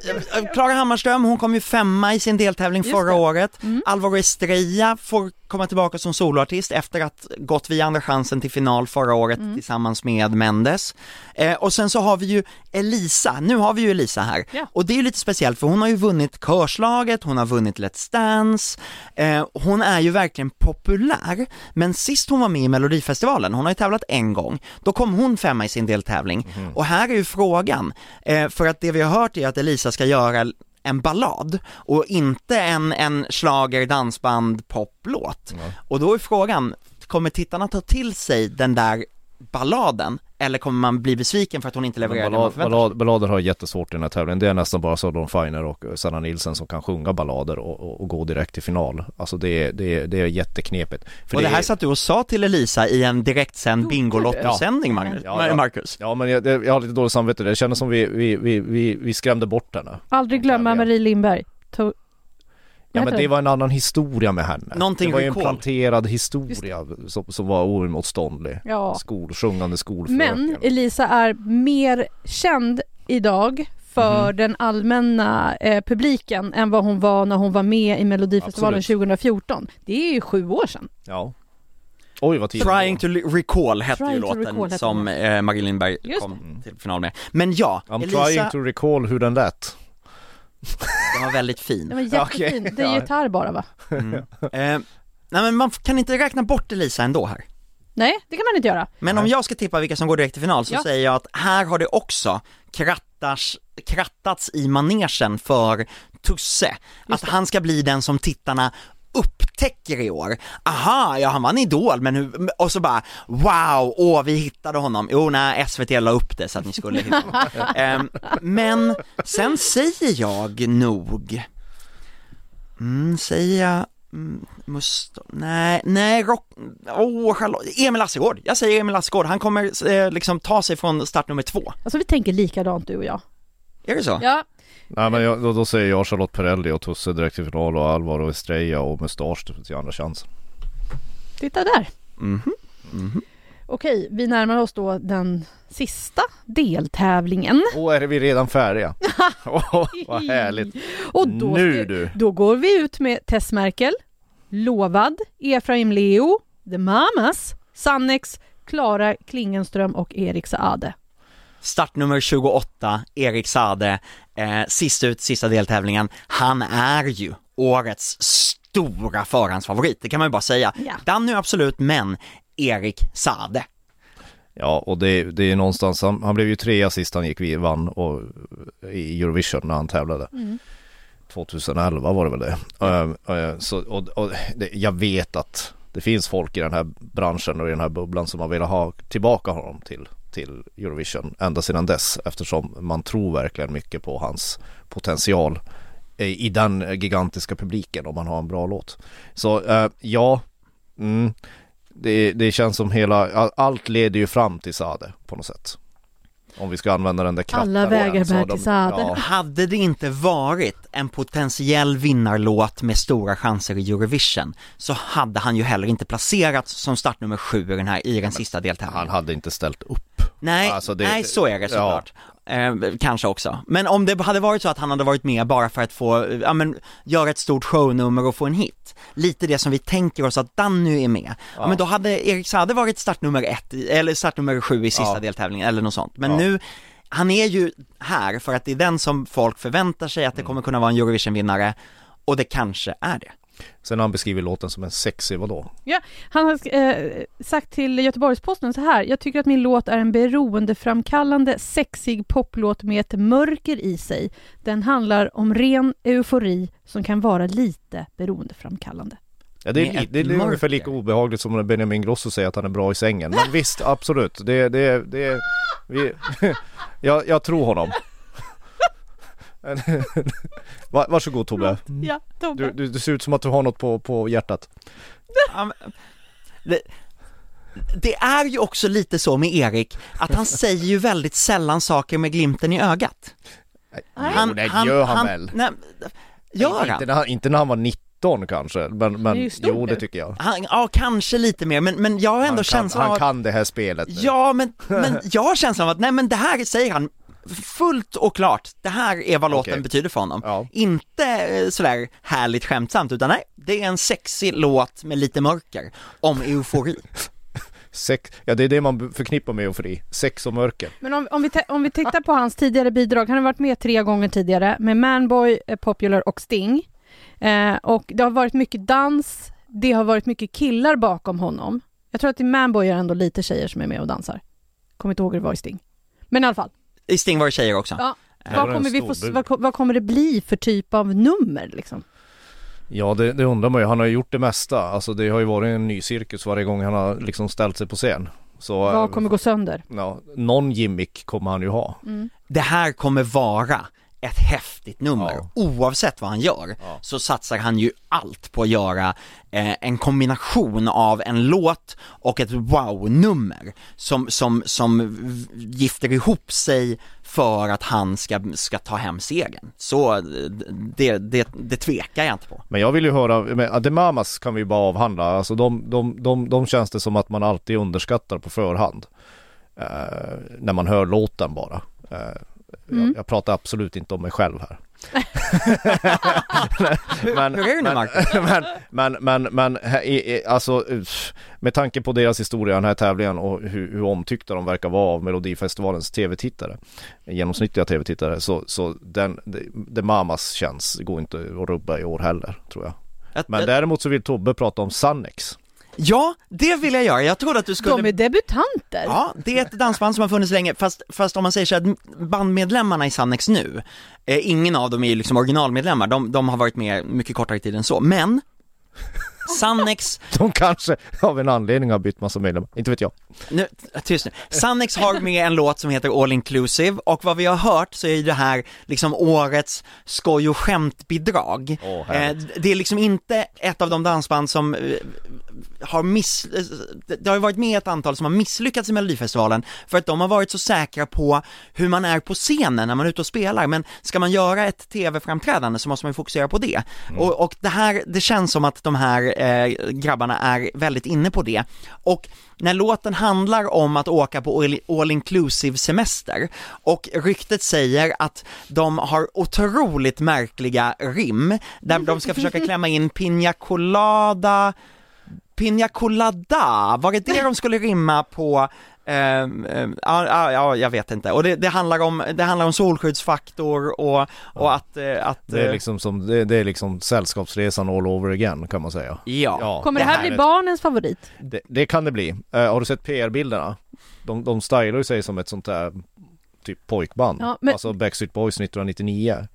Speaker 2: Klara Hammarström hon kom ju femma i sin deltävling
Speaker 1: Just
Speaker 2: förra
Speaker 1: det.
Speaker 2: året,
Speaker 1: Mm.
Speaker 2: Alvaro Estrella får komma tillbaka som soloartist efter att gått via Andra chansen till final förra året
Speaker 1: Mm.
Speaker 2: tillsammans med Mendes. Eh, och sen så har vi ju Elisa, nu har vi ju Elisa här,
Speaker 1: Ja.
Speaker 2: och det är ju lite speciellt för hon har ju vunnit Körslaget, hon har vunnit Let's Dance, eh, hon är ju verkligen populär, men sist hon var med i Melodifestivalen, hon har ju tävlat en gång, då kom hon femma i sin deltävling. Och här är ju frågan, eh, för att det vi har hört är att Elisa ska göra en ballad och inte en, en slager, dansband, poplåt. Och då är frågan, kommer tittarna ta till sig den där balladen eller kommer man bli besviken för att hon inte levererar det man
Speaker 3: Ballad,
Speaker 2: förväntar sig?
Speaker 3: ballad, ballader har jättesvårt i den här tävlingen. Det är nästan bara Södern Finer och Sanna Nilsen som kan sjunga ballader och, och, och gå direkt till final. Alltså det är, det är, det är jätteknepigt. För
Speaker 2: och det här
Speaker 3: är-
Speaker 2: satt du och sa till Elisa i en direktsänd? Bingolotto-sändning Magnus,
Speaker 3: Ja, ja.
Speaker 2: Marcus.
Speaker 3: Ja men jag, det- jag har lite dåligt samvete. Det kändes som vi, vi, vi, vi, vi skrämde bort henne.
Speaker 1: Aldrig glömma Marie Lindberg. To-
Speaker 3: Ja men det var en annan historia med henne.
Speaker 2: Någonting
Speaker 3: det var ju en planterad historia som, som var oemotståndlig.
Speaker 1: Ja.
Speaker 3: Skol, sjungande skolfröken.
Speaker 1: Men Elisa är mer känd idag för
Speaker 3: Mhm.
Speaker 1: den allmänna eh, publiken än vad hon var när hon var med i Melodifestivalen
Speaker 3: Absolut.
Speaker 1: 2014. Det är ju sju år sedan.
Speaker 3: Ja. Oj vad tidigt.
Speaker 2: Trying to recall hette ju låten som eh, Marie Lindberg kom till final med. Men ja,
Speaker 3: I'm
Speaker 2: Elisa,
Speaker 3: trying to recall hur den lät.
Speaker 2: Den var väldigt
Speaker 1: Den
Speaker 2: fin.
Speaker 1: var jättefin. Det är gitarr bara va?
Speaker 2: Mm. Eh, nej men man kan inte räkna bort Elisa ändå här.
Speaker 1: Nej, det kan man inte göra.
Speaker 2: Men om jag ska tippa vilka som går direkt till final så
Speaker 1: Ja.
Speaker 2: säger jag att här har det också krattas, krattats i manegen för Tusse. Att han ska bli den som tittarna upptäcker i år. Aha, ja han vann Idol, men hur, och så bara wow, åh vi hittade honom. Jo, nej, SVT la upp det så att ni skulle hitta honom. Ehm, men sen säger jag nog, mm, säger jag Mm, must, nej, nej, rock, åh, Charlotte, Emil Lassegård, jag säger Emil Lassegård, han kommer eh, liksom ta sig från start nummer två,
Speaker 1: Alltså vi tänker likadant du och jag.
Speaker 2: är det så?
Speaker 1: Ja,
Speaker 3: Nej men jag, då, då säger jag Charlotte Perrelli och Tusse direkt till final och Alvaro Estrella och Mustasch till andra chansen.
Speaker 1: titta där.
Speaker 2: Mhm, mhm.
Speaker 1: Okej, vi närmar oss då den sista deltävlingen.
Speaker 3: Åh, är vi redan färdiga? Åh, vad härligt.
Speaker 1: Och då,
Speaker 3: nu du.
Speaker 1: då går vi ut med Tess Merkel, Lovad, Efraim Leo, The Mamas, Sannex, Klara Klingenström och Erik Saade.
Speaker 2: Startnummer 28, Erik Sade, eh, sist ut, sista deltävlingen, han är ju årets stora förhandsfavorit, det kan man ju bara säga.
Speaker 1: Ja.
Speaker 2: Danny absolut, men Erik Sade.
Speaker 3: Ja, och det, det är någonstans, han, han blev ju trea sist han gick vid, vann och, i Eurovision när han tävlade. 2011 var det väl det. Ehm, eh, så, och, och det, jag vet att det finns folk i den här branschen och i den här bubblan som har velat ha tillbaka honom till, till Eurovision ända sedan dess eftersom man tror verkligen mycket på hans potential i, den gigantiska publiken om man har en bra låt. Så eh, ja, mm, det, det känns som hela, allt leder ju fram till Sade på något sätt. Om vi ska använda den där
Speaker 1: Alla
Speaker 3: krattan
Speaker 1: vägar bär till
Speaker 3: de-
Speaker 1: Sade.
Speaker 3: Ja,
Speaker 2: Hade det inte varit en potentiell vinnarlåt med stora chanser i Eurovision så hade han ju heller inte placerats som startnummer sju i den här, i den sista
Speaker 3: han
Speaker 2: deltävlingen.
Speaker 3: hade inte ställt upp.
Speaker 2: Nej,
Speaker 3: Alltså, det-
Speaker 2: nej så är det såklart. Eh, kanske också. Men om det hade varit så att han hade varit med bara för att få, eh, ja men, göra ett stort shownummer och få en hit. Lite det som vi tänker oss att Danny är med. Ja. men då hade Erik Sade varit startnummer ett, eller startnummer sju i sista
Speaker 3: Ja.
Speaker 2: deltävlingen eller något sånt. Men
Speaker 3: Ja.
Speaker 2: nu, han är ju här för att det är den som folk förväntar sig att det kommer kunna vara en Eurovision-vinnare. Och det kanske är det.
Speaker 3: Sen har han beskrivit låten som en sexig vadå?
Speaker 1: Ja, han har eh, sagt till Göteborgs-Posten så här. Jag tycker att min låt är en beroendeframkallande, sexig poplåt med ett mörker i sig. Den handlar om ren eufori som kan vara lite beroendeframkallande.
Speaker 3: Ja, det, är, det är ungefär
Speaker 2: mörker.
Speaker 3: lika obehagligt som när Benjamin Grosso säger att han är bra i sängen. Men visst, absolut. Det, det, det, vi, jag, jag tror honom. Va- Varsågod Tobbe.
Speaker 1: Ja, Tobbe.
Speaker 3: Du, du, du ser ut som att du har något på, på hjärtat.
Speaker 2: Det, det är ju också lite så med Erik, att han säger ju väldigt sällan saker med glimten i ögat.
Speaker 3: Jo, det gör han, väl?
Speaker 2: Nej, gör
Speaker 3: inte,
Speaker 2: han?
Speaker 3: när han? Inte när han var 19 kanske, men,
Speaker 1: Det
Speaker 3: men
Speaker 1: stort
Speaker 3: jo det tycker jag.
Speaker 2: han? Ja, kanske lite mer, men, men jag har ändå
Speaker 3: Han, kan,
Speaker 2: känslan av
Speaker 3: han
Speaker 2: att,
Speaker 3: kan det här spelet nu.
Speaker 2: ja men, men jag har känslan av att, nej men det här säger han fullt och klart, det här är vad låten
Speaker 3: Okej.
Speaker 2: betyder för honom.
Speaker 3: Ja.
Speaker 2: Inte eh, sådär härligt skämtsamt, utan nej, det är en sexig låt med lite mörker, om eufori.
Speaker 3: Sex, ja det är det man förknippar med eufori. Sex och mörker.
Speaker 1: Men om, om, vi te- om vi tittar på hans tidigare bidrag, han har varit med tre gånger tidigare med Manboy, eh, Popular och Sting. Eh, och det har varit mycket dans, det har varit mycket killar bakom honom. Jag tror att i Manboy är det ändå lite tjejer som är med och dansar. Kommer inte ihåg hur det var i Sting. Men i alla fall,
Speaker 2: I Sting var det tjejer också.
Speaker 1: ja. Vad kommer, vi få, vad, vad kommer det bli för typ av nummer liksom?
Speaker 3: Ja det, det undrar man ju. Han har ju gjort det mesta. Alltså det har ju varit en ny cirkus varje gång han har liksom ställt sig på scen. Så
Speaker 1: Vad
Speaker 3: eh,
Speaker 1: kommer gå sönder?
Speaker 3: ja, någon gimmick kommer han ju ha.
Speaker 1: Mm.
Speaker 2: det här kommer vara ett häftigt nummer.
Speaker 3: Ja.
Speaker 2: Oavsett vad han gör
Speaker 3: Ja.
Speaker 2: så satsar han ju allt på att göra eh, en kombination av en låt och ett wow-nummer som, som, som gifter ihop sig för att han ska, ska ta hem segern. Så eh, det, det, det tvekar jag inte på.
Speaker 3: Men jag vill ju höra, men The Mamas kan vi ju bara avhandla. Alltså de, de, de, de känns det som att man alltid underskattar på förhand. Eh, när man hör låten bara. Eh,
Speaker 1: Mm.
Speaker 3: jag, jag pratar absolut inte om mig själv här. Men- men- men, men, men, men här i- i- alltså med tanke på deras historia den här tävlingen och hur, hur omtyckta de verkar vara av Melodifestivalens tv-tittare genomsnittliga tv-tittare så, så den, The Mamas känns, går inte att rubba i år heller tror jag. Men däremot så vill Tobbe prata om Sannex.
Speaker 2: Ja, det vill jag göra. Jag trodde att du skulle
Speaker 1: De är debutanter.
Speaker 2: Ja, det är ett dansband som har funnits länge, fast, fast om man säger så att bandmedlemmarna i Sannex nu, eh, ingen av dem är ju liksom originalmedlemmar, de, de har varit med mycket kortare tid än så, men Sannex,
Speaker 3: De kanske av en anledning har bytt massa medlemmar, inte vet jag.
Speaker 2: nu, tyst nu, Sannex har med en låt som heter All Inclusive och vad vi har hört så är ju det här liksom årets skoj och skämtbidrag.
Speaker 3: Åh,
Speaker 2: eh, det är liksom inte ett av de dansband som eh, har miss, det har ju varit med ett antal som har misslyckats i Melodifestivalen för att de har varit så säkra på hur man är på scenen när man är ute och spelar, men ska man göra ett tv-framträdande så måste man ju fokusera på det. Och, och det här, det känns som att de här eh, grabbarna är väldigt inne på det. Och när låten handlar om att åka på all, all inclusive semester och ryktet säger att de har otroligt märkliga rim där de ska försöka klämma in Pina Colada Pina Colada, var det det de skulle rimma på Ehm, ehm, ja, ja, ja, jag vet inte. Och det, det, handlar om, det handlar om solskyddsfaktor och, och att, eh, att...
Speaker 3: Det är
Speaker 2: eh,
Speaker 3: liksom som, det, det är liksom sällskapsresan all over again kan man säga.
Speaker 2: Ja.
Speaker 1: Kommer det här bli
Speaker 3: är-
Speaker 1: barnens favorit?
Speaker 3: Det, det kan det bli. Eh, har du sett PR-bilderna? De, de stylar ju sig som ett sånt där typ pojkband.
Speaker 1: Ja, men-
Speaker 3: Alltså Backstreet Boys 1999.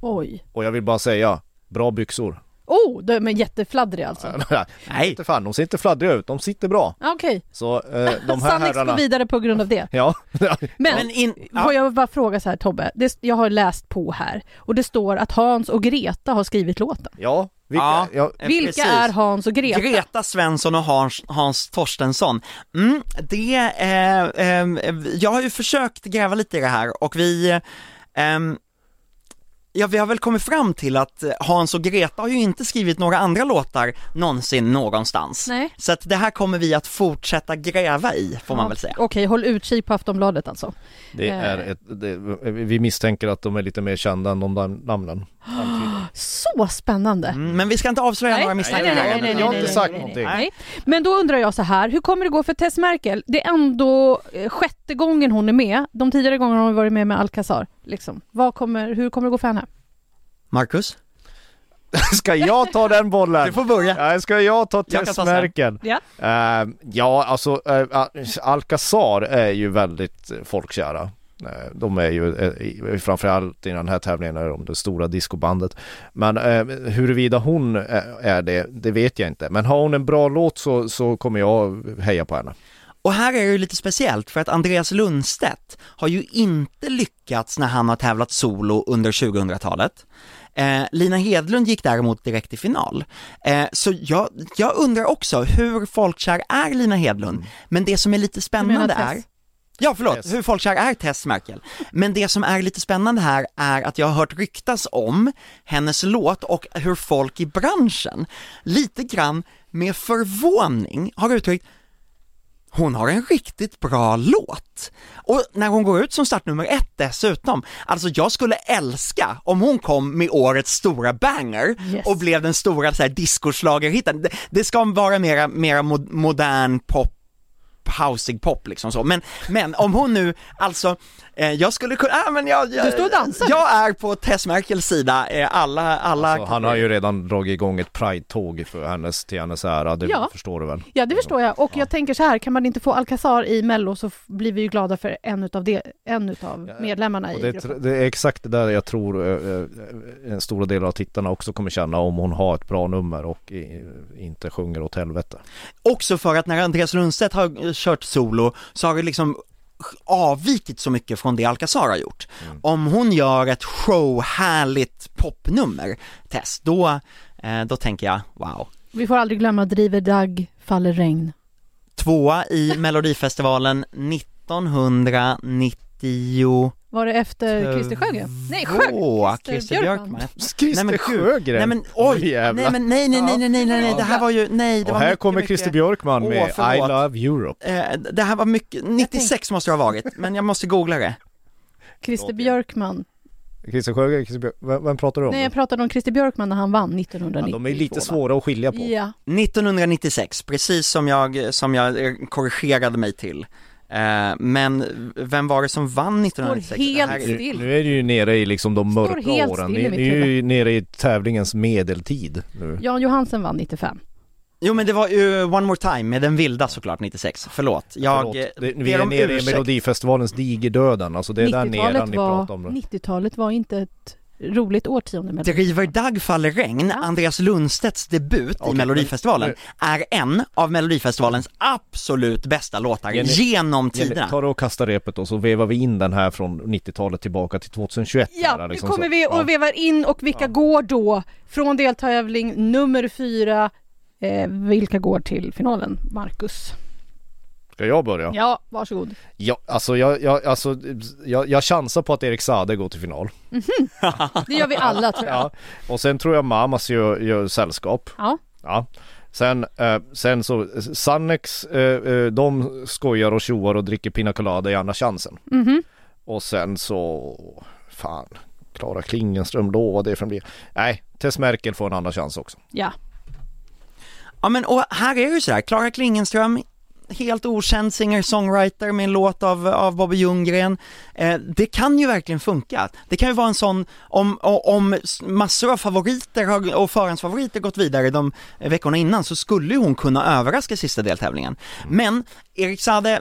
Speaker 1: Oj.
Speaker 3: Och jag vill bara säga, bra byxor.
Speaker 1: Oh, de är jättefladdriga alltså.
Speaker 2: Nej,
Speaker 3: inte fan, de ser inte fladdriga ut, de sitter bra.
Speaker 1: Okej,
Speaker 3: Så eh, de här
Speaker 1: Sannex går
Speaker 3: herrarna...
Speaker 1: vidare på grund av det.
Speaker 3: Ja,
Speaker 1: Men,
Speaker 2: men in,
Speaker 1: får
Speaker 2: ja,
Speaker 1: jag bara fråga så här Tobbe, det, jag har läst på här och det står att Hans och Greta har skrivit låten.
Speaker 3: ja, vilka,
Speaker 2: Ja.
Speaker 3: ja.
Speaker 2: eh,
Speaker 1: Vilka
Speaker 2: precis.
Speaker 1: är Hans och Greta?
Speaker 2: Greta Svensson och Hans, Hans Torstensson. Mm, det, eh, eh, jag har ju försökt gräva lite i det här och vi, eh, ehm, ja vi har väl kommit fram till att eh, Hans och Greta har ju inte skrivit några andra låtar någonsin någonstans.
Speaker 1: Nej.
Speaker 2: Så att det här kommer vi att fortsätta gräva i, får man
Speaker 1: Ja,
Speaker 2: väl säga.
Speaker 1: Okej, håll utkik på Aftonbladet alltså.
Speaker 3: Det
Speaker 1: Eh.
Speaker 3: är ett, det, vi misstänker att de är lite mer kända än de där namnen.
Speaker 1: Så spännande!
Speaker 2: Mm, men vi ska inte avslöja några misstankar
Speaker 3: nej,
Speaker 2: här.
Speaker 3: nej, nej, jag har inte sagt någonting.
Speaker 1: Nej. Men då undrar jag så här, hur kommer det gå för Tess Merkel? Det är ändå eh, sjätte gången hon är med. De tidigare gångerna har hon varit med med Alcazar. Liksom. Vad kommer, hur kommer det gå för henne?
Speaker 2: Marcus,
Speaker 3: Ska jag ta den bollen?
Speaker 2: du får börja.
Speaker 3: Ja, ska jag ta
Speaker 2: Jag sen.
Speaker 3: testmärken?
Speaker 1: Ja.
Speaker 3: Eh, ja, alltså uh, Alcazar är ju väldigt folkkära. Eh, De är ju eh, framförallt i den här tävlingen är de det stora discobandet. Men eh, huruvida hon är är det, det vet jag inte. Men har hon en bra låt så, så kommer jag heja på henne.
Speaker 2: Och här är det ju lite speciellt för att Andreas Lundstedt har ju inte lyckats när han har tävlat solo under 2000-talet. Eh, Lina Hedlund gick däremot direkt i final. Eh, så jag, jag undrar också, hur folkkär är Lina Hedlund? Men det som är lite spännande är Ja, förlåt,
Speaker 3: Tess.
Speaker 2: hur folkkär är Tess Merkel? Men det som är lite spännande här är att jag har hört ryktas om hennes låt och hur folk i branschen lite grann med förvåning har uttryckt hon har en riktigt bra låt. Och när hon går ut som startnummer ett dessutom, alltså jag skulle älska om hon kom med årets stora banger
Speaker 1: Yes.
Speaker 2: och blev den stora så här discoschlagerhitten. Det, det ska vara mera, mera mod, modern pop housing pop liksom så, men, men om hon nu, alltså, eh, jag skulle kunna, ah, men jag, jag,
Speaker 1: Du står och dansar.
Speaker 2: jag är på Tess Merkels sida, eh, alla, alla
Speaker 3: Så han har ju redan dragit igång ett Pride-tåg för hennes, till hennes ära, det
Speaker 1: Ja.
Speaker 3: förstår du väl?
Speaker 1: Ja, det förstår jag. Och jag tänker så här, kan man inte få Alcazar i Mello så f- blir vi ju glada för en utav, det, en utav
Speaker 3: Ja,
Speaker 1: medlemmarna
Speaker 3: Och
Speaker 1: i
Speaker 3: det,
Speaker 1: gruppen.
Speaker 3: det är exakt det där jag tror eh, eh, en stor del av tittarna också kommer känna om hon har ett bra nummer och i, inte sjunger åt helvete.
Speaker 2: Också för att när Andreas Lundstedt har eh, kört solo så har det liksom avvikit så mycket från det Alcazar har gjort. Om hon gör ett showhärligt popnummer, Tess, då, eh, då tänker jag wow.
Speaker 1: Vi får aldrig glömma Driver Dagg, Faller regn.
Speaker 2: Tvåa i Melodifestivalen 1990
Speaker 1: Var det efter Christer Sjögren? Nej, Sjö,
Speaker 2: Två,
Speaker 1: Christer Björkman.
Speaker 2: Björkman.
Speaker 3: Christer
Speaker 2: Nej, men gud.
Speaker 3: Sjögren!
Speaker 2: Nej men oj, nej men nej nej nej nej nej nej, nej. det här var ju, nej det
Speaker 3: och
Speaker 2: var
Speaker 3: här
Speaker 2: mycket,
Speaker 3: kommer
Speaker 2: mycket-
Speaker 3: Christer Björkman
Speaker 2: Åh,
Speaker 3: med I
Speaker 2: förlåt.
Speaker 3: Love Europe.
Speaker 2: Eh, det här var mycket, 96 måste det ha varit, men jag måste googla det.
Speaker 1: Christer Björkman.
Speaker 3: Christer Sjögren, Christer Björk, vem, vem pratar du om?
Speaker 1: Nej, jag pratade om Christer Björkman när han vann
Speaker 3: ja,
Speaker 1: 1992.
Speaker 3: de är lite svåra att skilja på.
Speaker 1: Ja,
Speaker 2: 1996, precis som jag, som jag eh, korrigerade mig till. Eh, men vem var det som vann 1996?
Speaker 1: helt
Speaker 2: Det här är-
Speaker 1: still.
Speaker 3: Nu är du ju nere i liksom de
Speaker 1: Står
Speaker 3: mörka
Speaker 1: helt
Speaker 3: åren.
Speaker 1: i
Speaker 3: Ni, ni är ju nere i tävlingens medeltid nu.
Speaker 1: Jan Johansen vann 95.
Speaker 2: Jo men det var ju One More Time med den vilda såklart 96, förlåt. Jag
Speaker 3: Förlåt, det, vi är nere i
Speaker 2: ursäkt.
Speaker 3: Melodifestivalens digerdöden, alltså det är där nere
Speaker 1: 90-talet
Speaker 3: ni
Speaker 1: var,
Speaker 3: pratar om det.
Speaker 1: 90-talet var inte ett roligt årtionde med
Speaker 2: Driver Dag faller regn,
Speaker 1: Ja.
Speaker 2: Andreas Lundstedts debut
Speaker 3: Okej,
Speaker 2: i Melodifestivalen,
Speaker 3: men-
Speaker 2: är en av Melodifestivalens absolut bästa låtar
Speaker 3: Jenny-
Speaker 2: genom
Speaker 3: Jenny,
Speaker 2: tiderna.
Speaker 3: ta det och kasta repet och så vevar vi in den här från 90-talet tillbaka till 2021.
Speaker 1: Ja,
Speaker 3: här,
Speaker 1: nu
Speaker 3: liksom
Speaker 1: kommer
Speaker 3: så.
Speaker 1: vi
Speaker 3: Ja.
Speaker 1: och vevar in och vilka
Speaker 3: Ja.
Speaker 1: går då från deltävling nummer fyra? Eh, vilka går till finalen? Marcus.
Speaker 3: Ska jag börja?
Speaker 1: Ja, varsågod.
Speaker 3: Ja, alltså jag, jag, alltså, jag, jag chansar på att Erik Sade går till final.
Speaker 1: Det gör vi alla tror jag.
Speaker 3: Ja. Och sen tror jag Mamas gör, gör sällskap.
Speaker 1: Ja.
Speaker 3: Ja. Sen, eh, sen så, Sannex, eh, eh, de skojar och tjoar och dricker Pina Colada i Andra chansen.
Speaker 1: Mhm.
Speaker 3: Och sen så, fan, Klara Klingenström då, vad det en blir. Nej, Tess Merkel får en andra chans också.
Speaker 1: ja.
Speaker 2: Ja men och här är det ju sådär, Klara Klingenström, helt okänd singer-songwriter med en låt av, av Bobby Ljunggren. Eh, det kan ju verkligen funka. Det kan ju vara en sån, om, om massor av favoriter och förhandsfavoriter gått vidare de veckorna innan så skulle ju hon kunna överraska sista deltävlingen. Men Erik Sade,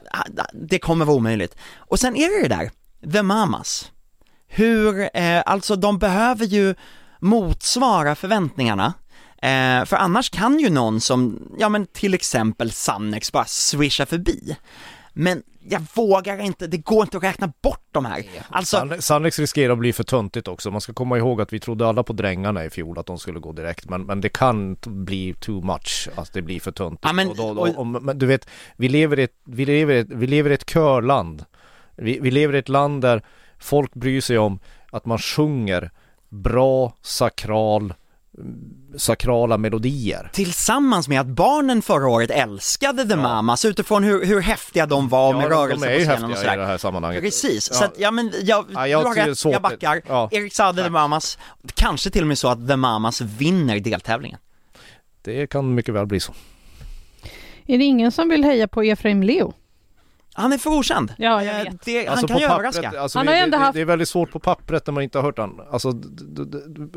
Speaker 2: det kommer vara omöjligt. Och sen är det det där, The Mamas. Hur, eh, alltså de behöver ju motsvara förväntningarna Eh, för annars kan ju någon som, ja men till exempel Sannex bara swisha förbi. Men jag vågar inte, det går inte att räkna bort de här.
Speaker 3: Alltså... Sannex riskerar att bli för töntigt också. Man ska komma ihåg att vi trodde alla på drängarna i fjol att de skulle gå direkt. Men, men det kan bli too much, att det blir för töntigt. Ja, men, och då, då, och... men du vet, vi lever i ett, vi lever ett, vi lever ett körland. Vi, vi lever i ett land där folk bryr sig om att man sjunger bra, sakral sakrala melodier.
Speaker 2: Tillsammans med att barnen förra året älskade The ja. Mamas utifrån hur, hur häftiga de var med ja, rörelse
Speaker 3: på scenen och sådär. i det här sammanhanget.
Speaker 2: Precis, ja. så att, ja men jag, ja, jag, du har rätt, jag backar. Ja. Erik Saade, The Mamas, kanske till och med så att The Mamas vinner deltävlingen.
Speaker 3: Det kan mycket väl bli så.
Speaker 1: Är det ingen som vill heja på Efraim Leo?
Speaker 2: Han är för okänd.
Speaker 1: Ja, jag vet.
Speaker 2: Det, alltså han kan ju överraska.
Speaker 3: Alltså han har vi, ändå det, haft... det är väldigt svårt på pappret när man inte har hört han. Alltså, det,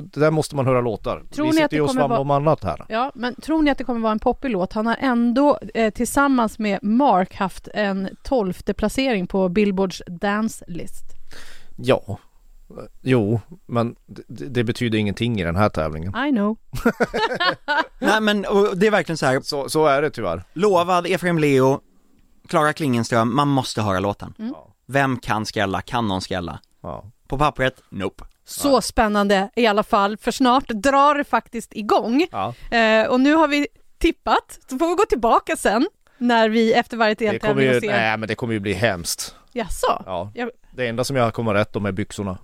Speaker 3: det där måste man höra låtar. Tror vi sitter ju och svamlar vara... om annat här.
Speaker 1: Ja, men tror ni att det kommer vara en poppig låt? Han har ändå eh, tillsammans med Mark haft en tolfte placering på Billboards Dance List.
Speaker 3: Ja, Jo, men det, det, betyder ingenting i den här tävlingen.
Speaker 1: I know.
Speaker 2: Nej men det är verkligen så här.
Speaker 3: Så, så är det tyvärr.
Speaker 2: Lovad Efraim Leo, Klara Klingenström, man måste höra låten. Mm. Vem kan skrälla? Kan någon skrälla? Ja. På pappret, nope.
Speaker 1: Så ja. spännande i alla fall, för snart drar det faktiskt igång. Ja. Eh, och nu har vi tippat, så får vi gå tillbaka sen när vi efter varje deltävling
Speaker 3: ser... Nej men det kommer ju bli hemskt.
Speaker 1: Jaså?
Speaker 3: Ja. Jag... Det enda som jag kommer rätt om är byxorna.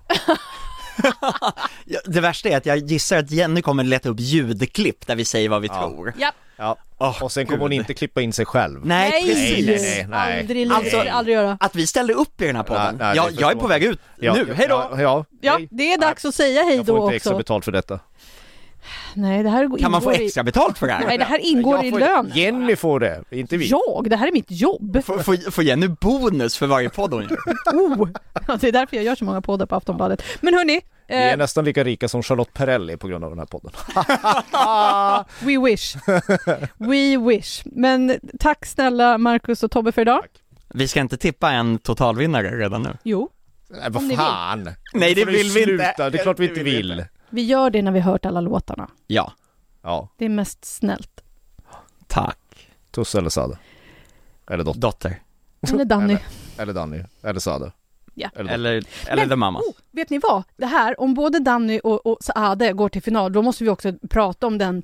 Speaker 2: det värsta är att jag gissar att Jenny kommer leta upp ljudklipp där vi säger vad vi ja. tror.
Speaker 1: Ja.
Speaker 3: Ja, oh, och sen kommer hon inte klippa in sig själv.
Speaker 2: Nej,
Speaker 1: nej
Speaker 2: precis.
Speaker 1: Nej, nej, nej. Aldrig, alltså, aldrig göra.
Speaker 2: Att vi ställde upp i den här podden. Nej, jag, jag är på väg ut ja, nu, hej då!
Speaker 1: Ja, ja, ja, det är dags att säga hej då också. Jag får inte
Speaker 3: extra betalt för detta.
Speaker 1: Nej, det här
Speaker 2: Kan man få extra betalt för det här?
Speaker 1: Nej, det här ingår i lönen.
Speaker 3: Jenny får det, inte vi.
Speaker 1: Jag? Det här är mitt jobb.
Speaker 2: Får, får Jenny bonus för varje podd hon gör?
Speaker 1: oh, det är därför jag gör så många poddar på Aftonbladet. Men hörni,
Speaker 3: vi är eh, nästan lika rika som Charlotte Perrelli på grund av den här podden.
Speaker 1: We wish. We wish. Men tack snälla Marcus och Tobbe för idag. Tack.
Speaker 2: Vi ska inte tippa en totalvinnare redan nu?
Speaker 1: Jo.
Speaker 3: Nej, vad fan!
Speaker 2: Nej det vill vi inte!
Speaker 3: Det är klart vi inte vill.
Speaker 1: Vi gör det när vi hört alla låtarna.
Speaker 2: Ja.
Speaker 3: Ja.
Speaker 1: Det är mest snällt.
Speaker 2: Tack.
Speaker 3: Tusse eller Sade? Eller dotter?
Speaker 2: Dotter.
Speaker 1: Eller Danny.
Speaker 3: Eller, eller Danny. Eller Sade.
Speaker 2: Ja. Eller, eller, eller Men, The Mamas. Oh,
Speaker 1: vet ni vad? Det här, om både Danny och, och Saade går till final, då måste vi också prata om den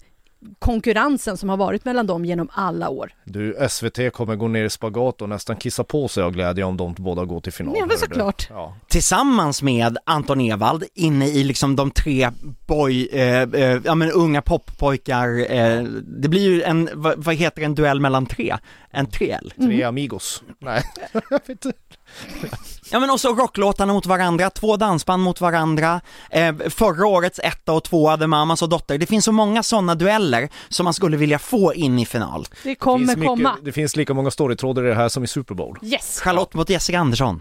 Speaker 1: konkurrensen som har varit mellan dem genom alla år.
Speaker 3: Du, SVT kommer gå ner i spagat och nästan kissa på sig av glädje om de båda går till final.
Speaker 1: Ja, men såklart. Ja.
Speaker 2: Tillsammans med Anton Ewald inne i liksom de tre boy, eh, eh, ja men unga poppojkar, eh, det blir ju en, vad, vad, heter en duell mellan tre? En triell?
Speaker 3: Tre mm. amigos. Nej, jag vet inte.
Speaker 2: Ja men också rocklåtarna mot varandra, två dansband mot varandra, eh, förra årets etta och tvåa, The Mamas och Dotter. Det finns så många sådana dueller som man skulle vilja få in i final.
Speaker 1: Det kommer
Speaker 3: det
Speaker 1: komma.
Speaker 3: det finns lika många storytrådar i det här som i Super Bowl.
Speaker 1: Yes!
Speaker 2: Charlotte mot Jessica Andersson.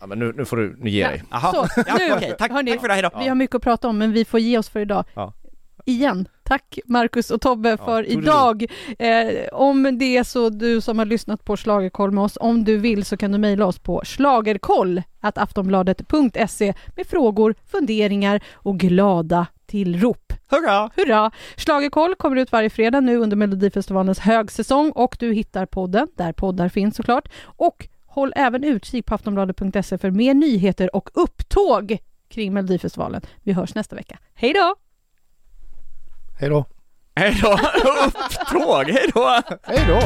Speaker 3: Ja men nu, nu får du, nu ge dig.
Speaker 1: Jaha. Så, nu, okay, tack, hörni, tack för det, hejdå. Vi har mycket att prata om men vi får ge oss för idag. Ja igen. Tack Marcus och Tobbe för ja, idag. Eh, om det är så du som har lyssnat på Slagerkoll med oss, om du vill så kan du mejla oss på slagerkoll aftonbladet.se med frågor, funderingar och glada tillrop.
Speaker 2: Hurra!
Speaker 1: Hurra! Slagerkoll kommer ut varje fredag nu under Melodifestivalens högsäsong och du hittar podden där poddar finns såklart. Och håll även utkik på aftonbladet.se för mer nyheter och upptåg kring Melodifestivalen. Vi hörs nästa vecka. Hej då!
Speaker 3: Hej då!
Speaker 2: Hej då! Upptåg, hej då!
Speaker 3: Hej då!